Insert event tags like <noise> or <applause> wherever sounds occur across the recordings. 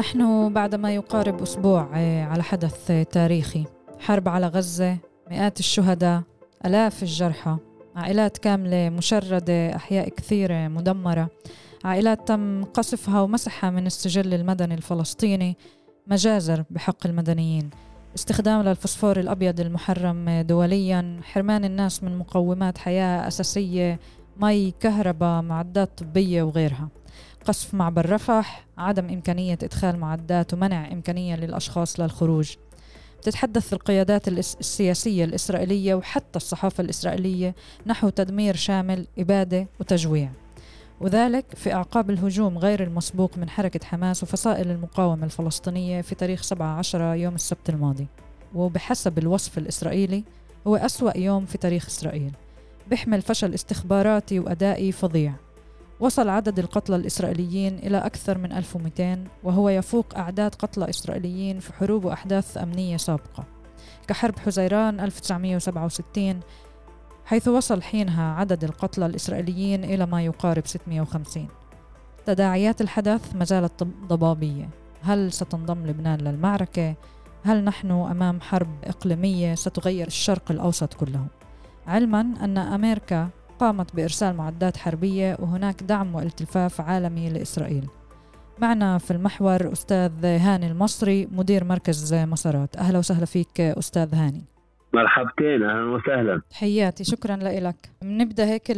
نحن بعد ما يقارب أسبوع آه، على حدث تاريخي. حرب على غزة مئات الشهداء ألاف الجرحى. عائلات كاملة مشردة أحياء كثيرة مدمرة. عائلات تم قصفها ومسحها من السجل المدني الفلسطيني مجازر بحق المدنيين. استخدام للفوسفور الأبيض المحرم دوليا. حرمان الناس من مقومات حياة أساسية مي كهرباء معدات طبية وغيرها. قصف معبر رفح عدم إمكانية إدخال معدات ومنع إمكانية للأشخاص للخروج. تتحدث القيادات السياسية الإسرائيلية وحتى الصحافة الإسرائيلية نحو تدمير شامل إبادة وتجويع. وذلك في أعقاب الهجوم غير المسبوق من حركة حماس وفصائل المقاومة الفلسطينية في تاريخ 17 يوم السبت الماضي. وبحسب الوصف الإسرائيلي هو أسوأ يوم في تاريخ إسرائيل. بيحمل فشل استخباراتي وأدائي فظيع. وصل عدد القتلى الإسرائيليين إلى أكثر من 1200 وهو يفوق أعداد قتلى إسرائيليين في حروب وأحداث أمنية سابقة كحرب حزيران 1967 حيث وصل حينها عدد القتلى الإسرائيليين إلى ما يقارب 650 تداعيات الحدث ما زالت ضبابية هل ستنضم لبنان للمعركة؟ هل نحن أمام حرب إقليمية ستغير الشرق الأوسط كله؟ علما أن أمريكا قامت بإرسال معدات حربية وهناك دعم والتفاف عالمي لإسرائيل. معنا في المحور أستاذ هاني المصري مدير مركز مسارات أهلا وسهلا فيك أستاذ هاني. مرحبتين أهلا وسهلا. حياتي شكرا لك بنبدا هيك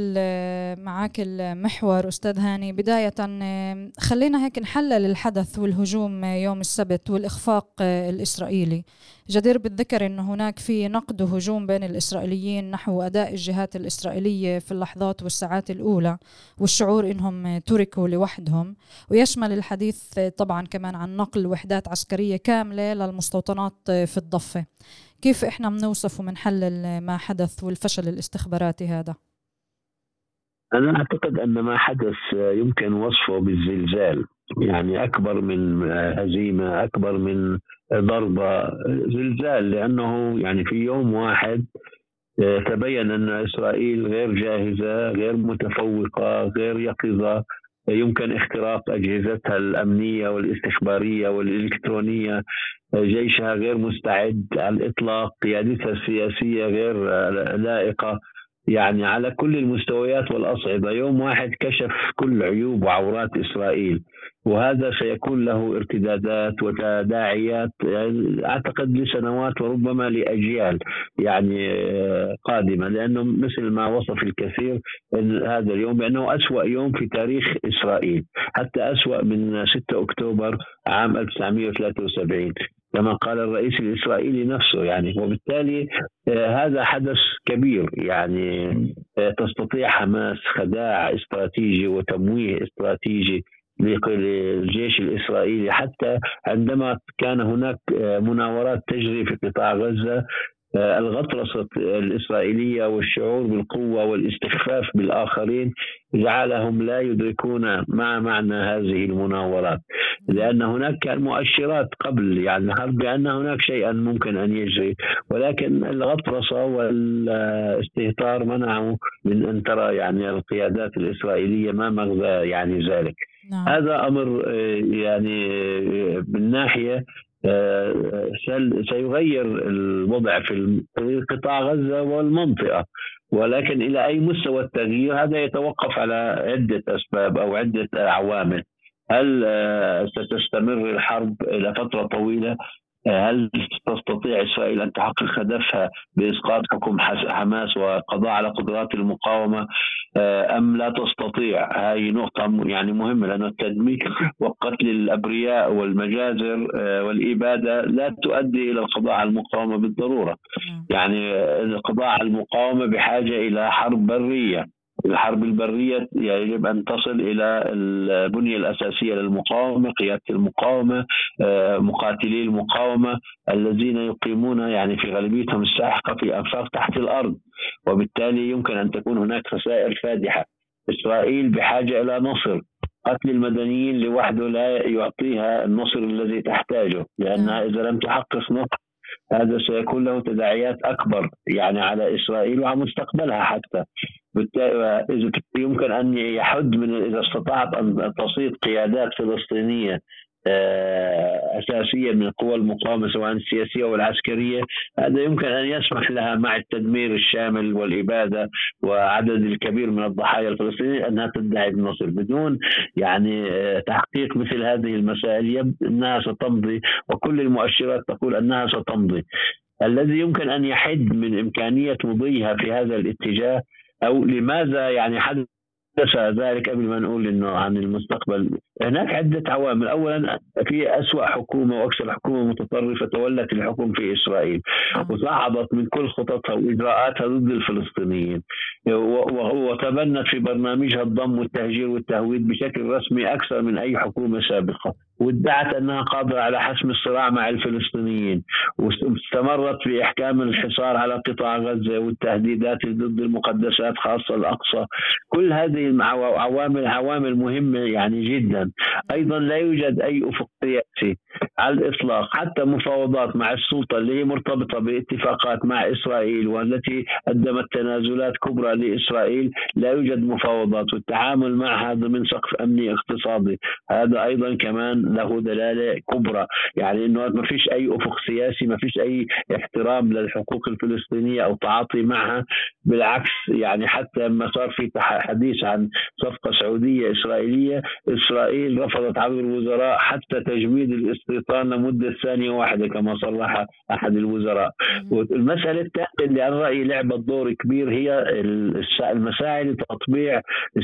معك المحور أستاذ هاني. بداية خلينا هيك نحلل الحدث والهجوم يوم السبت والإخفاق الإسرائيلي. جدير بالذكر أن هناك في نقد وهجوم بين الإسرائيليين نحو أداء الجهات الإسرائيلية في اللحظات والساعات الأولى والشعور أنهم تركوا لوحدهم. ويشمل الحديث طبعا كمان عن نقل وحدات عسكرية كاملة للمستوطنات في الضفة. كيف إحنا بنوصف ومنحلل ما حدث والفشل الاستخباراتي هذا؟ أنا أعتقد أن ما حدث يمكن وصفه بالزلزال. يعني أكبر من هزيمة أكبر من ضربة. زلزال لأنه يعني في يوم واحد تبين أن إسرائيل غير جاهزة غير متفوقة غير يقظة. يمكن اختراق أجهزتها الأمنية والاستخبارية والإلكترونية. جيشها غير مستعد على الإطلاق قيادتها السياسية غير لائقة. يعني على كل المستويات والأصعدة. يوم واحد كشف كل عيوب وعورات إسرائيل وهذا سيكون له ارتدادات وتداعيات يعني أعتقد لسنوات وربما لأجيال يعني آه، قادمة. لأنه مثل ما وصف الكثير إن هذا اليوم بأنه أسوأ يوم في تاريخ إسرائيل حتى أسوأ من 6 أكتوبر عام 1973 كما قال الرئيس الإسرائيلي نفسه يعني وبالتالي آه، هذا حدث كبير يعني آه، تستطيع حماس خداع استراتيجي وتمويه استراتيجي للجيش الإسرائيلي حتى عندما كان هناك آه، مناورات تجري في قطاع غزة الغطرسة الإسرائيلية والشعور بالقوة والاستخفاف بالآخرين جعلهم لا يدركون ما معنى هذه المناورات لأن هناك كان مؤشرات قبل يعني الحرب بأن هناك شيئا ممكن أن يجري ولكن الغطرسة والإستهتار منعوا من أن ترى يعني القيادات الإسرائيلية ما مغزى يعني ذلك نعم. هذا أمر آه، يعني من ناحية آه، سيغير الوضع في قطاع غزة والمنطقة. ولكن إلى أي مستوى التغيير هذا يتوقف على عدة أسباب أو عدة عوامل هل آه، ستستمر الحرب إلى فترة طويلة؟ هل تستطيع إسرائيل أن تحقق هدفها بإسقاط حكم حماس والقضاء على قدرات المقاومة آه، أم لا تستطيع؟ هذه نقطة يعني مهمة لأن التدمير وقتل الأبرياء والمجازر آه، والإبادة لا تؤدي إلى القضاء على المقاومة بالضرورة. يعني القضاء على المقاومة بحاجة إلى حرب برية الحرب البرية يجب أن تصل إلى البنية الأساسية للمقاومة قيادة المقاومة آه، مقاتلي المقاومة الذين يقيمون يعني في غالبيتهم الساحقة في أنفاق تحت الأرض. وبالتالي يمكن أن تكون هناك خسائر فادحة. إسرائيل بحاجة إلى نصر. قتل المدنيين لوحده لا يعطيها النصر الذي تحتاجه لأنها إذا لم تحقق نصر هذا سيكون له تداعيات أكبر يعني على إسرائيل وعلى مستقبلها حتى. يمكن أن يحد من إذا استطاعت أن تصيد قيادات فلسطينية آه، أساسية من القوى المقاومة سواء السياسية أو العسكرية هذا يمكن أن يسمح لها مع التدمير الشامل والإبادة وعدد الكبير من الضحايا الفلسطينيين أنها تدعي النصر بدون يعني آه، تحقيق مثل هذه المسائل. يبدو أنها ستمضي وكل المؤشرات تقول أنها ستمضي. الذي يمكن أن يحد من إمكانية مضيها في هذا الاتجاه أو لماذا يعني حدث ذلك قبل ما نقول إنه عن المستقبل. هناك عدة عوامل. اولا في أسوأ حكومة وأكثر حكومة متطرفة تولت الحكم في إسرائيل. نعم. وصعدت من كل خططها وإجراءاتها ضد الفلسطينيين. وتبنت في برنامجها الضم والتهجير والتهويد بشكل رسمي أكثر من أي حكومة سابقة. وادعت أنها قادرة على حسم الصراع مع الفلسطينيين واستمرت في إحكام الحصار على قطاع غزة والتهديدات ضد المقدسات خاصة الأقصى. كل هذه عوامل عوامل مهمة يعني جدا. أيضا لا يوجد أي افق سياسي على الإطلاق. حتى مفاوضات مع السلطة اللي هي مرتبطة باتفاقات مع إسرائيل والتي قدمت تنازلات كبرى لإسرائيل لا يوجد مفاوضات والتعامل معها ضمن سقف أمني اقتصادي. هذا أيضا كمان له دلالة كبرى. يعني إنه ما فيش أي أفق سياسي ما فيش أي احترام للحقوق الفلسطينية أو تعاطي معها. بالعكس يعني حتى لما صار في حديث عن صفقة سعودية إسرائيلية إسرائيل رفضت عبر الوزراء حتى تجميد الاستيطان لمده ثانية واحدة كما صرح أحد الوزراء. والمسألة الثانية اللي أنا رأيي لعبت دور كبير هي المساعي لتطبيع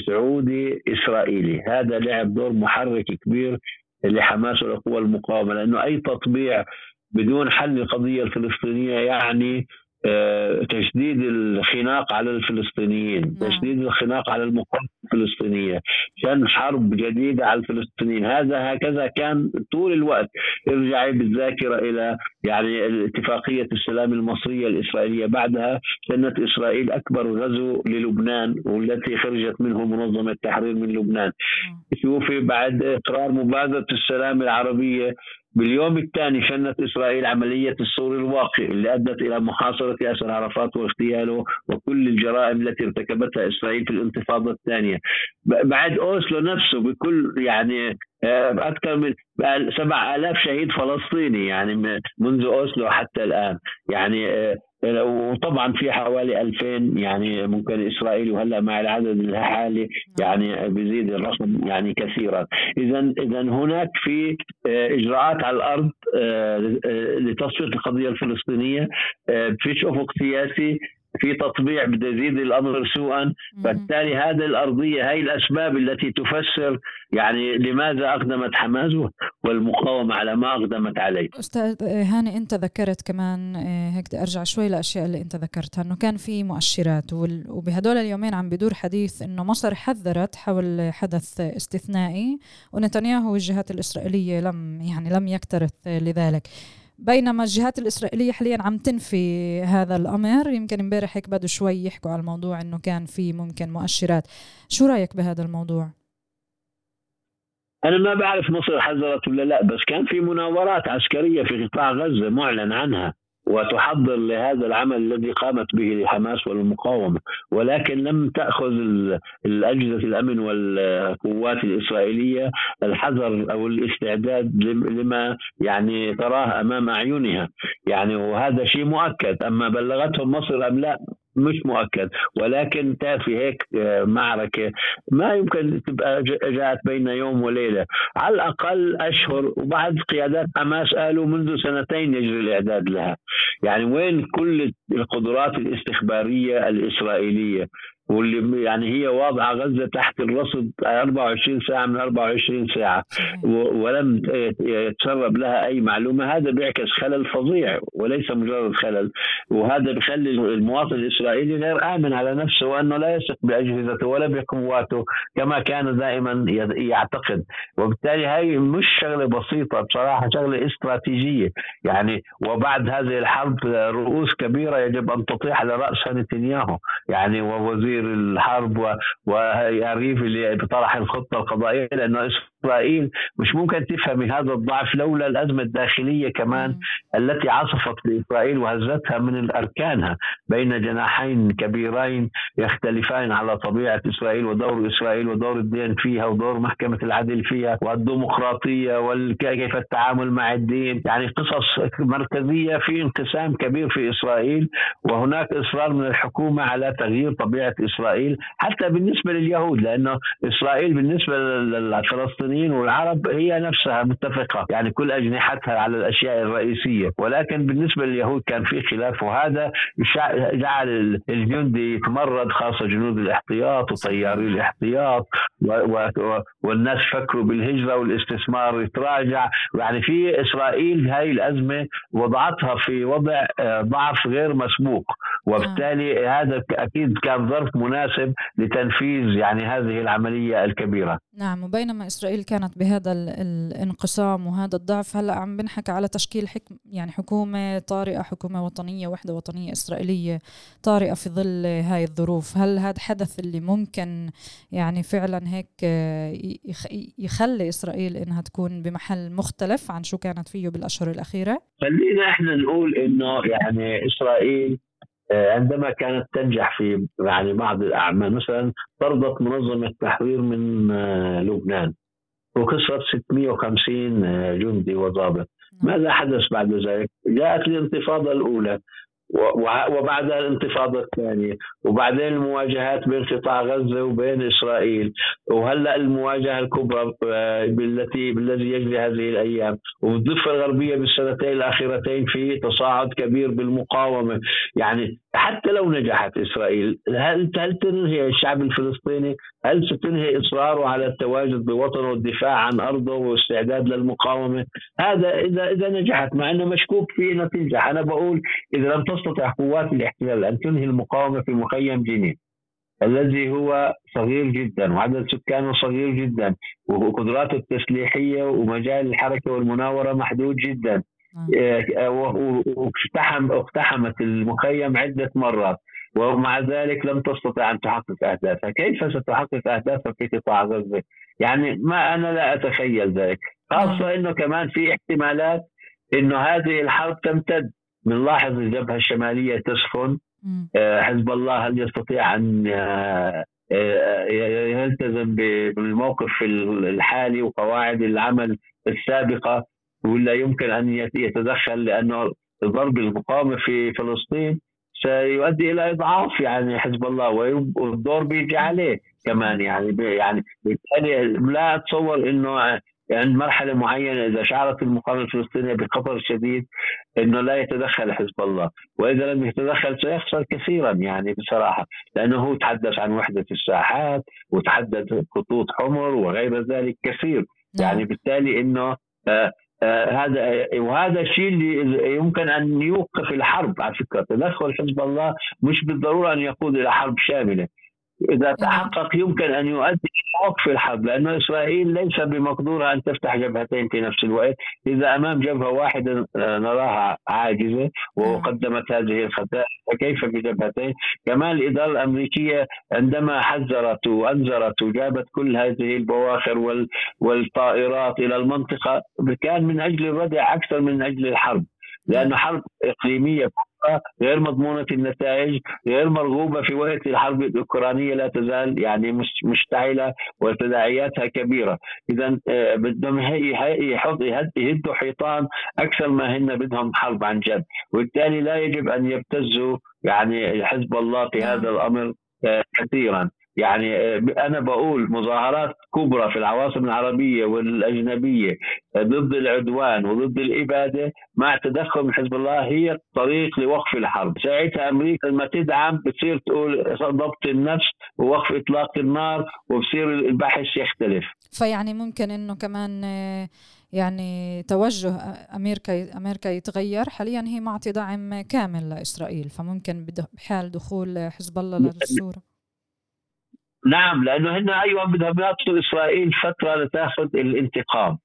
سعودي إسرائيلي. هذا لعب دور محرك كبير لحماس والقوى المقاومة لأنه أي تطبيع بدون حل القضية الفلسطينية يعني آه، تشديد الخناق على الفلسطينيين نعم. تشديد الخناق على المقاومة. الفلسطينية. شن حرب جديدة على الفلسطينيين. هذا هكذا كان طول الوقت ارجعي بالذاكرة إلى يعني اتفاقية السلام المصرية الإسرائيلية. بعدها شنت إسرائيل أكبر غزو للبنان والتي خرجت منه منظمة التحرير من لبنان. شوفي بعد إقرار مبادرة السلام العربية باليوم الثاني شنت إسرائيل عملية السور الواقع اللي أدت إلى محاصرة ياسر عرفات واغتياله وكل الجرائم التي ارتكبتها إسرائيل في الانتفاضة الثانية. بعد أوسلو نفسه بكل يعني آه، أكثر من سبع آلاف شهيد فلسطيني يعني منذ أوسلو حتى الآن. يعني آه، وطبعا في حوالي 2000 يعني ممكن اسرائيل وهلأ مع العدد الحالي يعني بيزيد الرقم يعني كثيرا. اذا اذا هناك في آه، إجراءات على الأرض لتصفية القضية الفلسطينية فيش افق سياسي في تطبيع بده يزيد الأمر سوءا فبالتالي هذه الأرضية هي الأسباب التي تفسر يعني لماذا أقدمت حماس والمقاومة على ما أقدمت عليه. أستاذ هاني أنت ذكرت كمان آه، هيك بدي أرجع شوي للاشياء اللي أنت ذكرتها إنه كان في مؤشرات وبهدول اليومين عم بدور حديث إنه مصر حذرت حول حدث استثنائي ونتنياهو والجهات الإسرائيلية لم يعني لم يكترث لذلك. بينما الجهات الإسرائيلية حاليا عم تنفي هذا الأمر. يمكن امبارح هيك بدوا شوي يحكوا على الموضوع إنه كان في ممكن مؤشرات. شو رأيك بهذا الموضوع؟ أنا ما بعرف مصر حذرت ولا لا بس كان في مناورات عسكرية في قطاع غزة معلن عنها. وتحضر لهذا العمل الذي قامت به حماس والمقاومة. ولكن لم تأخذ الأجهزة الأمن والقوات الإسرائيلية الحذر أو الاستعداد لما يعني تراه أمام أعينها. يعني وهذا شيء مؤكد. أما بلغتهم مصر أم لا مش مؤكد. ولكن في هيك آه، معركة ما يمكن تبقى جاءت بين يوم وليلة. على الأقل أشهر وبعد قيادات حماس قالوا منذ سنتين يجري الإعداد لها. يعني وين كل القدرات الاستخبارية الإسرائيلية؟ واللي يعني هي واضعه غزة تحت الرصد 24 ساعة من 24 ساعة. ولم يتسرب لها أي معلومة. هذا بيعكس خلل فظيع وليس مجرد خلل. وهذا بخلي المواطن الإسرائيلي غير آمن على نفسه وأنه لا يثق بأجهزته ولا بقواته كما كان دائما يعتقد. وبالتالي هاي مش شغلة بسيطة بصراحة شغلة استراتيجية. يعني وبعد هذه الحرب رؤوس كبيرة يجب أن تطيح على راسها نتنياهو. يعني ووزير تدبير الحرب ويعرف اللي بطرح الخطة القضائية لأنه إسرائيل مش ممكن تفهم هذا الضعف لولا الأزمة الداخلية كمان التي عصفت باسرائيل وهزتها من أركانها. بين جناحين كبيرين يختلفان على طبيعة إسرائيل ودور إسرائيل ودور الدين فيها ودور محكمة العدل فيها والديمقراطية وكيف التعامل مع الدين. يعني قصص مركزية في انقسام كبير في إسرائيل وهناك إصرار من الحكومة على تغيير طبيعة إسرائيل حتى بالنسبة لليهود لأنه إسرائيل بالنسبة للفلسطينيين والعرب هي نفسها متفقة يعني كل أجنحتها على الأشياء الرئيسية. ولكن بالنسبة لليهود كان في خلاف وهذا جعل الجندي يتمرد خاصة جنود الاحتياط وطياري الاحتياط والناس فكروا بالهجرة والاستثمار يتراجع. يعني في إسرائيل هاي الأزمة وضعتها في وضع آه، ضعف غير مسبوق وبالتالي هذا أكيد كان ظرف مناسب لتنفيذ يعني هذه العملية الكبيرة. نعم وبينما إسرائيل كانت بهذا الانقسام وهذا الضعف هلأ عم بنحكى على تشكيل حكم يعني حكومة طارئة حكومة وطنية وحدة وطنية إسرائيلية طارئة في ظل هاي الظروف. هل هذا حدث اللي ممكن يعني فعلا هيك يخلي إسرائيل إنها تكون بمحل مختلف عن شو كانت فيه بالأشهر الأخيرة؟ خلينا إحنا نقول إنه يعني إسرائيل آه، عندما كانت تنجح في يعني بعض الأعمال مثلا طردت منظمة التحرير من آه، لبنان وكسرت 650 آه، جندي وضابط نعم. ماذا حدث بعد ذلك؟ جاءت الانتفاضة الأولى وبعدها الانتفاضة الثانية وبعدين المواجهات بين قطاع غزة وبين إسرائيل وهلأ المواجهة الكبرى آه، بالتي بالذي يجري هذه الأيام. والضفة الغربية بالسنتين الأخيرتين في تصاعد كبير بالمقاومة. يعني حتى لو نجحت إسرائيل هل هل تنهي الشعب الفلسطيني؟ هل ستنهي إصراره على التواجد بوطنه والدفاع عن أرضه واستعداد للمقاومة؟ هذا إذا إذا نجحت مع أنه مشكوك في تنجح. أنا بقول إذا لم تستطع قوات الاحتلال أن تنهي المقاومة في مخيم جنين الذي هو صغير جدا وعدد سكانه صغير جدا وقدراته التسليحية ومجال الحركة والمناورة محدود جدا واقتحم اقتحمت المخيم عدة مرات ومع ذلك لم تستطع أن تحقق أهدافها. كيف ستحقق أهدافها في قطاع غزة؟ يعني ما أنا لا أتخيل ذلك خاصة أنه كمان في احتمالات أنه هذه الحرب تمتد. بنلاحظ الجبهة الشمالية تسخن. آه، حزب الله هل يستطيع أن آه، آه، يلتزم بالموقف الحالي وقواعد العمل السابقة؟ ولا يمكن أن يتدخل لأنه ضرب المقاومة في فلسطين سيؤدي إلى إضعاف يعني حزب الله والدور بيجي عليه كمان يعني يعني بالتالي لا أتصور إنه عند يعني مرحلة معينة إذا شعرت المقاومة الفلسطينية بخطر شديد إنه لا يتدخل حزب الله، وإذا لم يتدخل سيخسر كثيرا يعني بصراحة، لأنه هو تحدث عن وحدة الساحات وتحدث خطوط حمر وغير ذلك كثير، نعم. يعني بالتالي إنه آه هذا وهذا الشيء اللي يمكن أن يوقف الحرب على فكرة. تدخل حزب الله مش بالضرورة أن يقود إلى حرب شاملة. إذا نعم. تحقق يمكن أن يؤدي إلى وقف الحرب لأن إسرائيل ليس بمقدورها أن تفتح جبهتين في نفس الوقت. إذا أمام جبهة واحدة آه، نراها عاجزة وقدمت هذه الخسائر فكيف بجبهتين؟ كمان الإدارة الأمريكية عندما حذرت وأنذرت وجابت كل هذه البواخر والطائرات إلى المنطقة كان من أجل الردع أكثر من أجل الحرب لأن حرب إقليمية غير مضمونة النتائج غير مرغوبة في وقت الحرب الأوكرانية لا تزال يعني مشتعلة وتداعياتها كبيرة. إذا آه، بدهم يحط يهدوا حيطان أكثر ما هن بدهم حرب عن جد. وبالتالي لا يجب أن يبتزوا يعني حزب الله في هذا الأمر آه، كثيرا. يعني آه، أنا بقول مظاهرات كبرى في العواصم العربية والأجنبية آه، ضد العدوان وضد الإبادة مع تدخل من حزب الله هي الطريق لوقف الحرب، ساعتها أمريكا لما تدعم بتصير تقول ضبط النفس ووقف إطلاق النار وبصير البحث يختلف. فيعني ممكن إنه كمان آه، يعني توجه أمريكا أمريكا يتغير. حاليا هي معطي دعم كامل لإسرائيل فممكن بحال دخول حزب الله للصوره نعم لأنه هن أيوه بدهم يعطوا إسرائيل فترة لتأخذ الانتقام.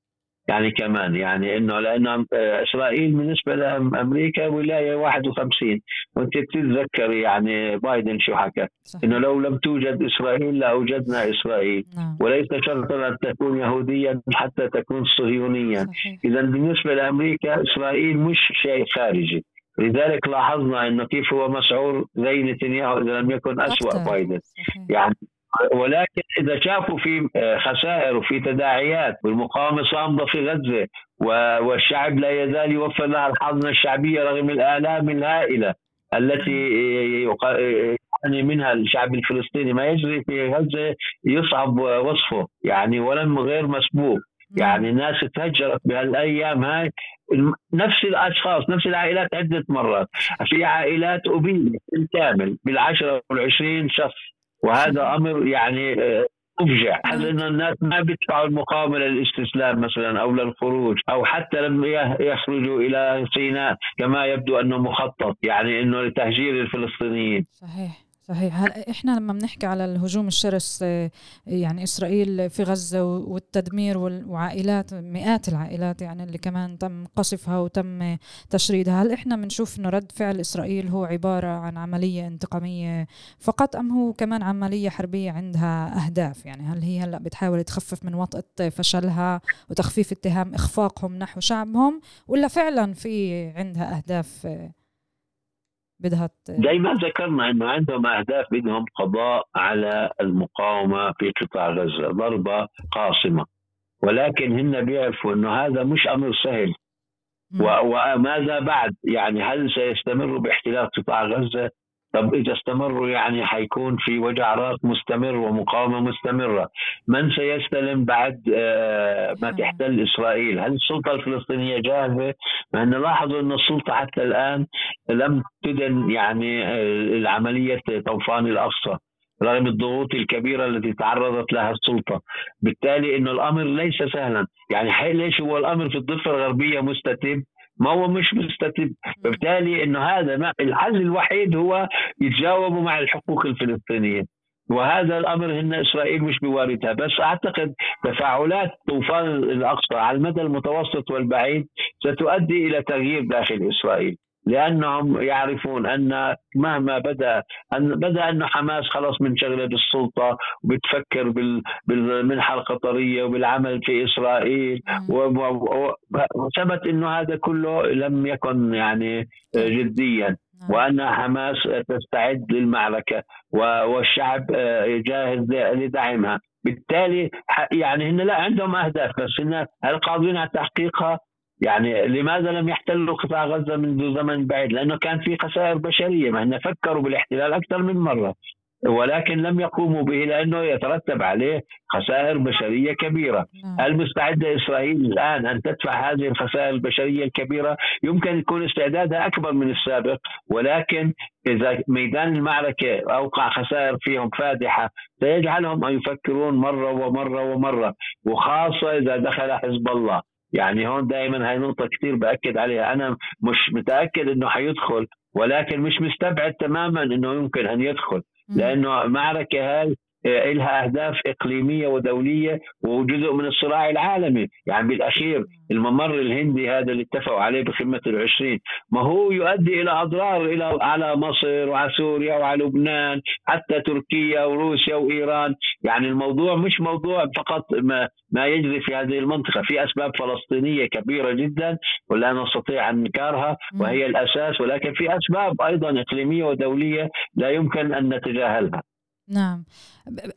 يعني كمان يعني إنه لأنه إسرائيل بالنسبة لأمريكا ولاية 51 وأنت بتتذكر يعني بايدن شو حكى؟ إنه لو لم توجد إسرائيل لأوجدنا إسرائيل. نعم. وليس شرطا أن تكون يهوديا حتى تكون صهيونيا. اذا بالنسبة لأمريكا إسرائيل مش شيء خارجي. لذلك لاحظنا إنه كيف هو مسعور زي نتنياهو إذا لم يكن اسوء بايدن. يعني ولكن إذا شافوا في خسائر وفي تداعيات والمقاومة صامده في غزة والشعب لا يزال يوفر لها الحضنه الشعبية رغم الآلام الهائلة التي يعاني منها الشعب الفلسطيني. ما يجري في غزة يصعب وصفه يعني ولم غير مسبوق. يعني الناس تهجرت بهالأيام هاي. نفس الأشخاص نفس العائلات عدة مرات. في عائلات ابيدت بالكامل بالعشرة والعشرين شخص. وهذا أمر يعني آه، مفجع حتى ان الناس ما بيدفعوا المقاومة للاستسلام مثلا أو للخروج أو حتى لم يخرجوا إلى سيناء كما يبدو أنه مخطط يعني إنه لتهجير الفلسطينيين. صحيح. صحيح. هل إحنا لما بنحكي على الهجوم الشرس آه، يعني إسرائيل في غزة والتدمير وعائلات مئات العائلات يعني اللي كمان تم قصفها وتم تشريدها هل إحنا بنشوف إنه رد فعل إسرائيل هو عبارة عن عملية انتقامية فقط أم هو كمان عملية حربية عندها أهداف؟ يعني هل هي هلأ بتحاول تخفف من وطأة فشلها وتخفيف اتهام إخفاقهم نحو شعبهم ولا فعلا في عندها أهداف بدها زي ما ذكرنا إنه عندهم أهداف بدهم قضاء على المقاومة في قطاع غزة ضربة قاصمة. ولكن هن بيعرفوا إنه هذا مش أمر سهل. وماذا بعد؟ يعني هل سيستمروا باحتلال قطاع غزة؟ طب إذا استمروا يعني حيكون في وجع راس مستمر ومقاومة مستمرة. من سيستلم بعد آه، ما تحتل إسرائيل؟ هل السلطة الفلسطينية جاهزة؟ ما نلاحظ ان السلطة حتى الآن لم تدن يعني آه، العملية طوفان الأقصى رغم الضغوط الكبيرة التي تعرضت لها السلطة. بالتالي أن الأمر ليس سهلا. يعني ليش هو الأمر في الضفة الغربية مستتب ما هو مش مستتب. فبالتالي إنه هذا ما الحل الوحيد هو يتجاوبوا مع الحقوق الفلسطينية. وهذا الأمر هن إسرائيل مش بواردها. بس أعتقد تفاعلات طوفان الأقصى على المدى المتوسط والبعيد ستؤدي إلى تغيير داخل إسرائيل. لأنهم يعرفون أن مهما بدأ أن بدأ انه حماس خلاص منشغلة بالسلطة وبتفكر بالمنحه القطريه وبالعمل في إسرائيل وثبت إنه هذا كله لم يكن يعني جديا نعم. وأن حماس تستعد للمعركة والشعب جاهز لدعمها. بالتالي يعني هن لا عندهم أهداف بس هن هل قادرين على تحقيقها؟ يعني لماذا لم يحتلوا قطاع غزة منذ زمن بعيد لأنه كان في خسائر بشرية ما فكروا بالاحتلال أكثر من مرة ولكن لم يقوموا به لأنه يترتب عليه خسائر بشرية كبيرة، نعم. هل مستعده إسرائيل الآن أن تدفع هذه الخسائر البشرية الكبيرة؟ يمكن يكون استعدادها أكبر من السابق ولكن إذا ميدان المعركة أوقع خسائر فيهم فادحة سيجعلهم أن يفكرون مرة ومرة ومرة وخاصة إذا دخل حزب الله يعني هون دائما هاي نقطة كثير بأكد عليها. أنا مش متأكد أنه حيدخل ولكن مش مستبعد تماما أنه يمكن أن يدخل لأنه المعركة هاي لها أهداف إقليمية ودولية وجزء من الصراع العالمي. يعني بالأخير الممر الهندي هذا اللي اتفقوا عليه بقمه العشرين ما هو يؤدي إلى أضرار إلى على مصر وعلى سوريا وعلى لبنان حتى تركيا وروسيا وإيران. يعني الموضوع مش موضوع فقط ما ما يجري في هذه المنطقة. في أسباب فلسطينية كبيرة جدا ولا نستطيع أن ننكرها وهي الأساس ولكن في أسباب أيضا إقليمية ودولية لا يمكن أن نتجاهلها. نعم.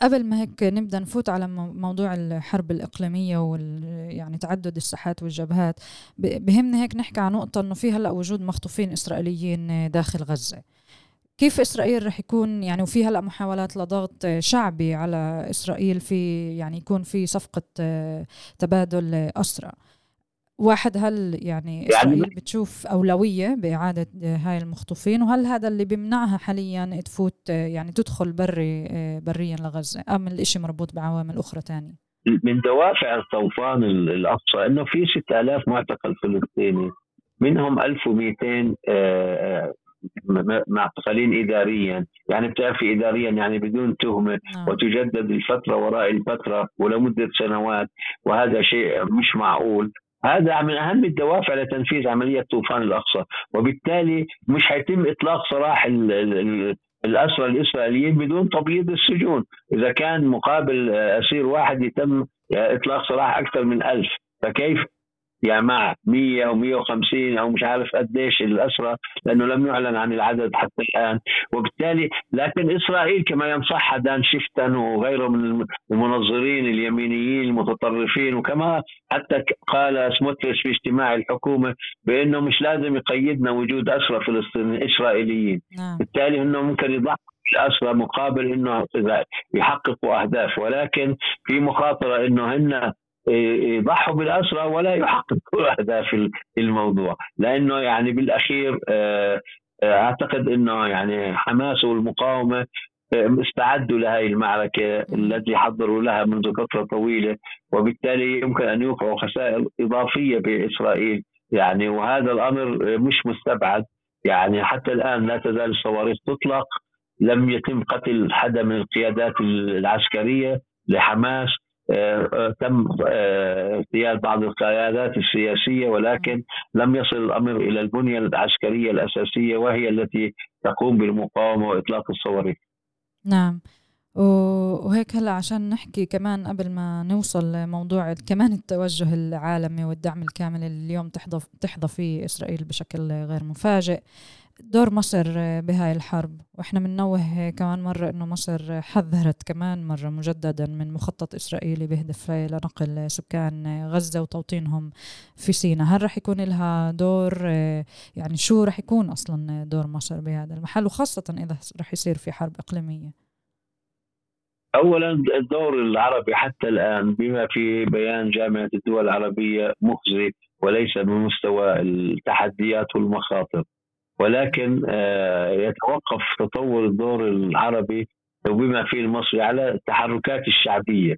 قبل ما هيك نبدأ نفوت على موضوع الحرب الإقليمية وال يعني تعدد الساحات والجبهات بهمنا هيك نحكي عن نقطة إنه في هلأ وجود مخطوفين إسرائيليين داخل غزة. كيف إسرائيل رح يكون يعني وفي هلأ محاولات لضغط شعبي على إسرائيل في يعني يكون في صفقة تبادل اسرى واحد هل يعني, يعني إسرائيل يعني بتشوف أولوية بإعادة هاي المخطوفين؟ وهل هذا اللي بيمنعها حاليا تفوت يعني تدخل بري بريا لغزة؟ أم الإشي مربوط بعوامل أخرى ثانية من دوافع الطوفان الأقصى إنه في 6000 معتقل فلسطيني منهم 1200 آه، آه، معتقلين اداريا. يعني بتعرفي اداريا يعني بدون تهمة نعم. وتجدد الفترة وراء الفترة ولمدة سنوات وهذا شيء مش معقول. هذا من أهم الدوافع لتنفيذ عملية طوفان الأقصى وبالتالي مش هيتم إطلاق سراح الأسرى الإسرائيليين بدون تبييض السجون إذا كان مقابل أسير واحد يتم إطلاق سراح أكثر من ألف فكيف يعني مع 100 أو 150 أو مش عارف قديش الاسرى لأنه لم يعلن عن العدد حتى الآن. وبالتالي لكن إسرائيل كما ينصحها دان شيفتن وغيره من المنظرين اليمينيين المتطرفين وكما حتى قال سموتريش في اجتماع الحكومة بأنه مش لازم يقيدنا وجود اسرى فلسطينيين إسرائيليين. نعم. بالتالي إنه ممكن يضحي الاسرى مقابل إنه يحققوا أهداف. ولكن في مخاطرة إنه هن يضحوا بالأسرى ولا يحققوا <laughs> أهداف الموضوع. لأنه يعني بالأخير آه، آه، أعتقد إنه يعني حماس والمقاومة آه، استعدوا لهذه المعركة التي حضروا لها منذ فترة طويلة وبالتالي يمكن أن يوقعوا خسائر إضافية بإسرائيل. يعني وهذا الأمر مش مستبعد. يعني حتى الآن لا تزال الصواريخ تطلق. لم يتم قتل حدا من القيادات العسكرية لحماس. تم آه، اغتيال بعض القيادات السياسية ولكن لم يصل الأمر إلى البنية العسكرية الأساسية وهي التي تقوم بالمقاومة وإطلاق الصواريخ. نعم وهيك هلا عشان نحكي كمان قبل ما نوصل لموضوع كمان التوجه العالمي والدعم الكامل اللي اليوم تحظى تحظى فيه إسرائيل بشكل غير مفاجئ دور مصر بهاي الحرب وإحنا بننوه كمان مرة إنه مصر حذرت كمان مرة مجددا من مخطط إسرائيلي بيهدف لنقل سكان غزة وتوطينهم في سيناء. هل رح يكون لها دور؟ يعني شو رح يكون أصلا دور مصر بهذا المحل؟ وخاصة إذا رح يصير في حرب إقليمية. اولا الدور العربي حتى الآن بما في بيان جامعة الدول العربية مخزي وليس بمستوى التحديات والمخاطر. ولكن آه، يتوقف تطور الدور العربي وبما فيه المصري على التحركات الشعبية.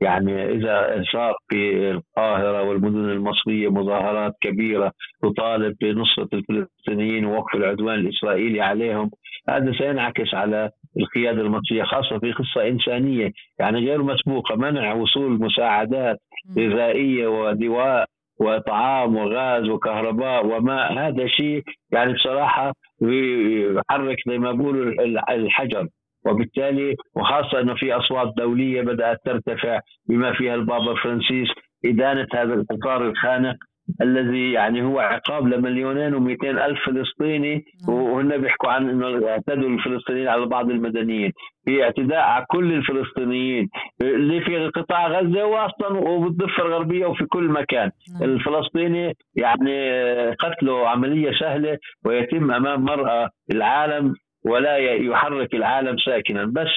يعني إذا صار في القاهرة والمدن المصرية مظاهرات كبيرة تطالب بنصرة الفلسطينيين ووقف العدوان الإسرائيلي عليهم هذا سينعكس على القيادة المصرية خاصة في قصة إنسانية. يعني غير مسبوقة منع وصول مساعدات غذائية ودواء وطعام وغاز وكهرباء وماء هذا شيء يعني بصراحة يحرك زي ما بيقولوا الحجر. وبالتالي وخاصة إنه في أصوات دولية بدأت ترتفع بما فيها البابا فرانسيس. إدانة هذا القطار الخانق الذي يعني هو عقاب لمليونين و200 ألف فلسطيني نعم. وهن بيحكوا عن إنه اعتدوا الفلسطينيين على بعض المدنيين. في اعتداء على كل الفلسطينيين. اللي في قطاع غزة واصلا وبالضفة الغربية وفي كل مكان. نعم. الفلسطيني يعني قتله عملية سهلة ويتم أمام مرأة العالم ولا يحرك العالم ساكنا. بس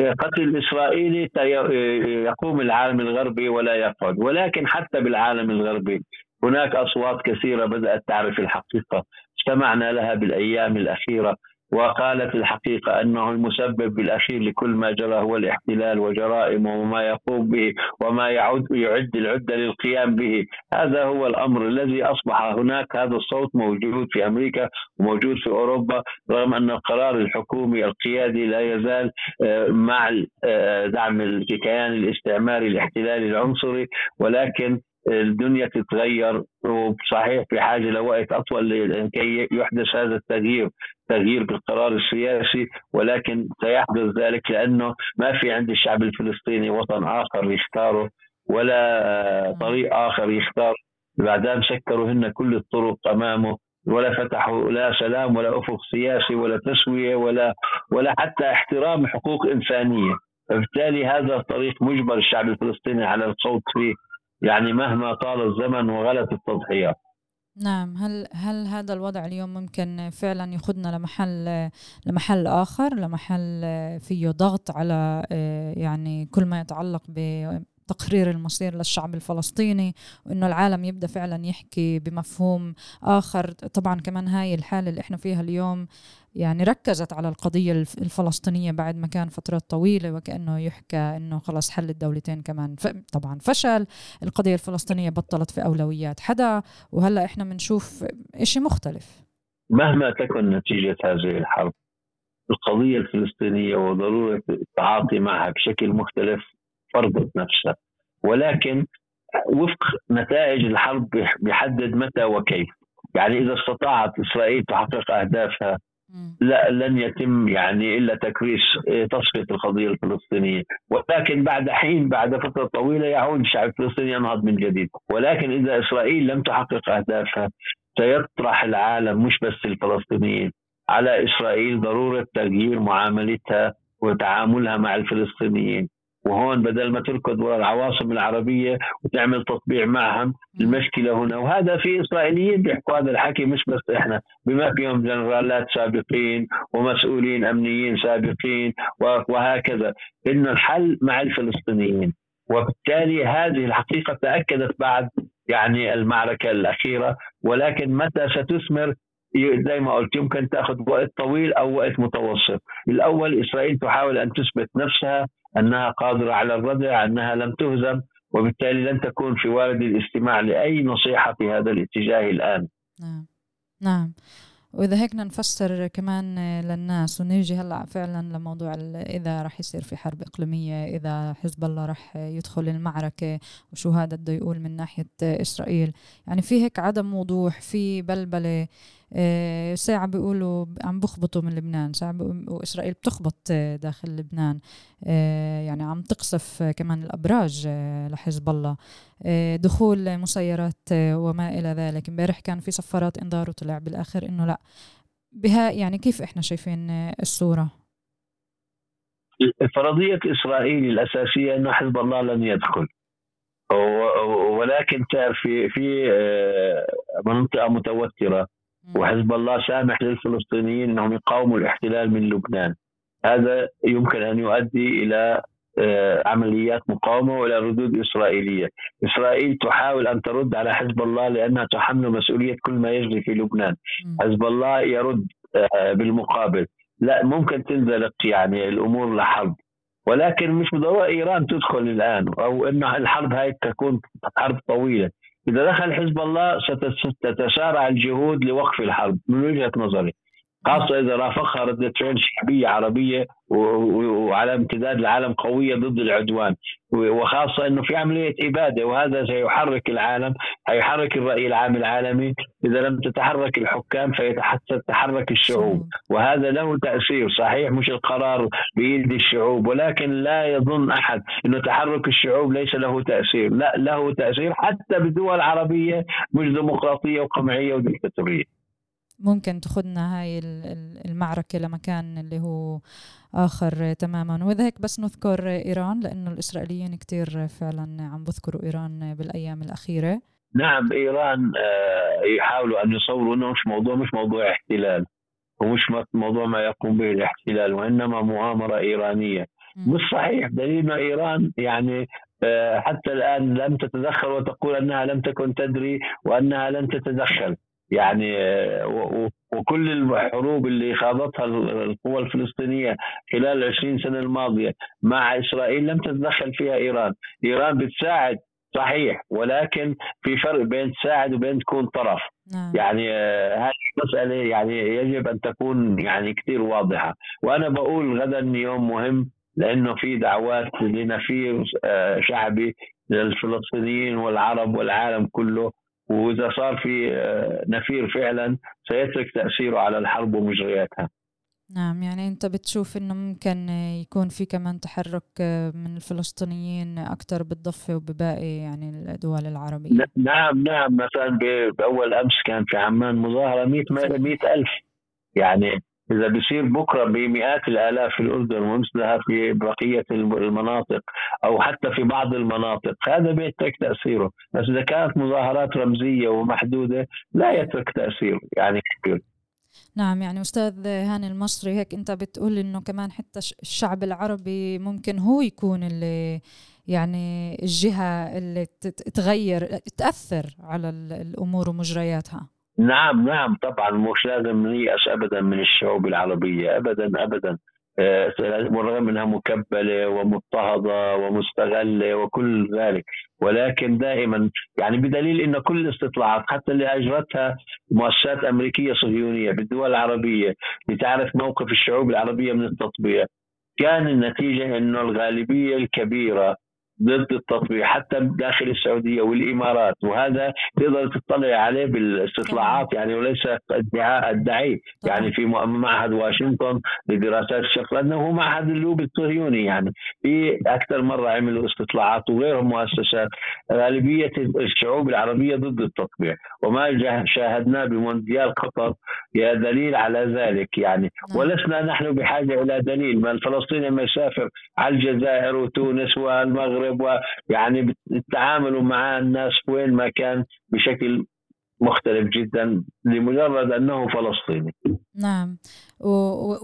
قتل الإسرائيلي يقوم العالم الغربي ولا يقعد. ولكن حتى بالعالم الغربي. هناك أصوات كثيرة بدأت تعرف الحقيقة. استمعنا لها بالأيام الأخيرة وقالت الحقيقة أنه المسبب الأخير لكل ما جرى هو الاحتلال وجرائمه وما يقوم به وما يعد يعد العدة للقيام به. هذا هو الأمر الذي أصبح هناك هذا الصوت موجود في أمريكا وموجود في أوروبا رغم أن القرار الحكومي القيادي لا يزال آه، مع آه، دعم الكيان الاستعماري الاحتلالي العنصري. ولكن الدنيا تتغير وصحيح في حاجة لوقت أطول لكي يحدث هذا التغيير تغيير بالقرار السياسي ولكن سيحدث ذلك لأنه ما في عند الشعب الفلسطيني وطن آخر يختاره ولا طريق آخر يختار بعدين سكروا هن كل الطرق أمامه ولا فتحوا لا سلام ولا أفق سياسي ولا تسوية ولا ولا حتى احترام حقوق إنسانية، فبالتالي هذا الطريق مجبر الشعب الفلسطيني على الخوض فيه. يعني مهما طال الزمن وغلت التضحيات نعم هل هل هذا الوضع اليوم ممكن فعلا ياخذنا لمحل لمحل آخر لمحل فيه ضغط على يعني كل ما يتعلق بتقرير المصير للشعب الفلسطيني وإنه العالم يبدأ فعلا يحكي بمفهوم آخر. طبعا كمان هاي الحالة اللي إحنا فيها اليوم يعني ركزت على القضية الفلسطينية بعد ما كان فترات طويلة وكأنه يحكى أنه خلاص حل الدولتين كمان. طبعا فشل. القضية الفلسطينية بطلت في أولويات حدا. وهلأ إحنا بنشوف إشي مختلف. مهما تكن نتيجة هذه الحرب القضية الفلسطينية وضرورة التعاطي معها بشكل مختلف فرضت نفسها ولكن وفق نتائج الحرب بيحدد متى وكيف. يعني إذا استطاعت إسرائيل تحقق أهدافها لا لن يتم يعني إلا تكريس تصفيه القضية الفلسطينية. ولكن بعد حين بعد فترة طويلة يعود الشعب الفلسطيني ينهض من جديد. ولكن إذا إسرائيل لم تحقق أهدافها سيطرح العالم مش بس الفلسطينيين على إسرائيل ضرورة تغيير معاملتها وتعاملها مع الفلسطينيين. وهون بدل ما تركض وراء العواصم العربية وتعمل تطبيع معهم المشكلة هنا. وهذا في إسرائيليين بيحكوا هذا الحكي مش بس إحنا. بما فيهم جنرالات سابقين ومسؤولين أمنيين سابقين وهكذا. إن الحل مع الفلسطينيين. وبالتالي هذه الحقيقة تأكدت بعد يعني المعركة الأخيرة. ولكن متى ستثمر؟ زي ما قلت يمكن تأخذ وقت طويل أو وقت متوسط. الأول إسرائيل تحاول أن تثبت نفسها أنها قادرة على الردع أنها لم تهزم وبالتالي لن تكون في وارد الاستماع لأي نصيحة في هذا الاتجاه الآن. نعم. نعم. وإذا هيك نفسر كمان للناس ونيجي هلأ فعلا لموضوع إذا رح يصير في حرب إقليمية إذا حزب الله رح يدخل المعركة وشو هذا بده يقول من ناحية إسرائيل. يعني في هيك عدم وضوح في بلبلة. آه، ساعة بيقولوا عم بخبطوا من لبنان ساعة وإسرائيل بتخبط داخل لبنان. آه، يعني عم تقصف كمان الأبراج آه، لحزب الله. دخول مسيرات وما إلى ذلك. امبارح كان في صفارات إنذار وطلع بالآخر إنه لا. بها يعني كيف إحنا شايفين الصورة؟ فرضية إسرائيل الأساسية أنه حزب الله لن يدخل. ولكن في في منطقة متوترة. وحزب الله سامح للفلسطينيين انهم يقاوموا الاحتلال من لبنان. هذا يمكن أن يؤدي إلى آه، عمليات مقاومة وإلى ردود إسرائيلية، إسرائيل تحاول أن ترد على حزب الله لأنها تحمل مسؤولية كل ما يجري في لبنان، حزب الله يرد آه، بالمقابل، لا ممكن تنزلق يعني الأمور لحرب. ولكن مش بالضروره إيران تدخل الآن أو ان الحرب هاي تكون حرب طويلة. إذا دخل حزب الله ستتسارع الجهود لوقف الحرب من وجهة نظري. خاصة إذا رافقها ردة فعل شعبية عربية وعلى امتداد العالم قوية ضد العدوان. وخاصة أنه في عملية إبادة وهذا سيحرك العالم هيحرك الرأي العام العالمي. إذا لم تتحرك الحكام فيتحرك الشعوب. وهذا له تأثير صحيح مش القرار بيد الشعوب ولكن لا يظن أحد أنه تحرك الشعوب ليس له تأثير. لا له تأثير حتى بالدول العربية مش ديمقراطية وقمعية وديكتاتورية. ممكن تاخذنا هاي المعركة لمكان اللي هو آخر تماما. وإذا هيك بس نذكر إيران لأنه الإسرائيليين كتير فعلا عم بذكروا إيران بالأيام الأخيرة. نعم إيران آه، يحاولوا أن يصوروا أنه مش موضوع مش موضوع احتلال ومش موضوع ما يقوم به الاحتلال وإنما مؤامرة إيرانية. مش صحيح. دليل إيران يعني آه، حتى الآن لم تتدخل وتقول أنها لم تكن تدري وأنها لن تتدخل. يعني وكل الحروب اللي خاضتها القوى الفلسطينية خلال العشرين سنة الماضية مع إسرائيل لم تتدخل فيها إيران، إيران بتساعد صحيح ولكن في فرق بين تساعد وبين تكون طرف. نعم. يعني آه، هذه مسألة يعني يجب أن تكون يعني كثير واضحة. وأنا بقول غدا يوم مهم لأنه في دعوات لنفير آه، شعبي للفلسطينيين والعرب والعالم كله. وإذا صار في آه، نفير فعلا سيترك تأثيره على الحرب ومجرياتها. نعم يعني أنت بتشوف إنه ممكن يكون في كمان تحرك آه، من الفلسطينيين أكثر بالضفة وبباقي يعني الدول العربية. نعم نعم مثلا بأول أمس كان في عمان مظاهرة 100 100 ألف يعني إذا بيصير بكرة بمئات الآلاف في الأردن ومثلها في بقية المناطق أو حتى في بعض المناطق هذا بيترك تأثيره. بس إذا كانت مظاهرات رمزية ومحدودة لا يترك تاثير يعني كبير نعم يعني أستاذ هاني المصري هيك أنت بتقول إنه كمان حتى الشعب العربي ممكن هو يكون اللي يعني الجهة اللي تغير تأثر على الأمور ومجرياتها. نعم نعم طبعا مش لازم نيأس ابدا من الشعوب العربية ابدا ابدا. بالرغم إنها مكبلة ومضطهدة ومستغلة وكل ذلك ولكن دائما يعني بدليل إن كل الاستطلاعات حتى اللي أجرتها مؤسسات أمريكية صهيونية بالدول العربية لتعرف موقف الشعوب العربية من التطبيع كان النتيجة إنه الغالبية الكبيرة ضد التطبيع حتى داخل السعودية والإمارات وهذا تقدر تطلع عليه بالاستطلاعات يعني وليس ادعاء ادعي يعني في معهد واشنطن لدراسات الشرق لأنه هو معهد اللوب الصهيوني يعني في أكثر مرة عملوا استطلاعات وغيرهم مؤسسات. غالبية الشعوب العربية ضد التطبيع وما شاهدناه بمونديال قطر هي دليل على ذلك يعني. نعم. ولسنا نحن بحاجة إلى دليل ما الفلسطيني لما يسافر على الجزائر وتونس والمغرب المغرب ويعني التعامل مع الناس وين ما كان بشكل مختلف جدا لمجرد أنه فلسطيني. نعم.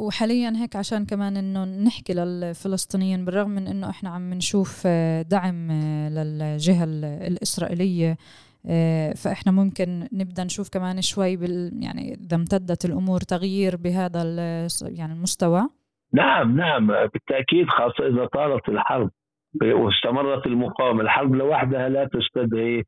وحاليا هيك عشان كمان إنه نحكي للفلسطينيين بالرغم من إنه إحنا عم نشوف دعم للجهة الإسرائيلية فإحنا ممكن نبدأ نشوف كمان شوي بال يعني إذا امتدت الأمور تغيير بهذا يعني المستوى. نعم نعم. بالتأكيد خاصة إذا طالت الحرب. واستمرت المقاومة. الحرب لوحدها لا تستدعي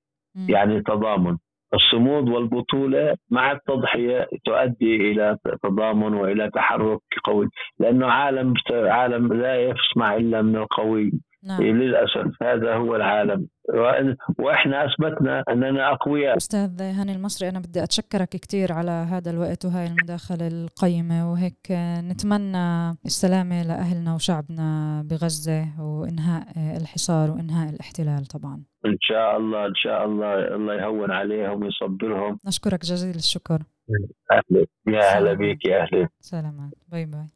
يعني تضامن. الصمود والبطولة مع التضحية تؤدي إلى تضامن وإلى تحرك قوي لأنه عالم عالم لا يسمع إلا من القوي. نعم. للأسف هذا هو العالم. وإحنا أثبتنا أننا أقوياء. أستاذ هاني المصري أنا بدي أتشكرك كثير على هذا الوقت وهاي المداخلة القيمة. وهيك نتمنى السلامة لأهلنا وشعبنا بغزة وإنهاء الحصار وإنهاء الاحتلال طبعا. إن شاء الله إن شاء الله الله يهون عليهم ويصبرهم. نشكرك جزيل الشكر. أهلا يا هلا بك يا أهلا. سلامات. bye bye.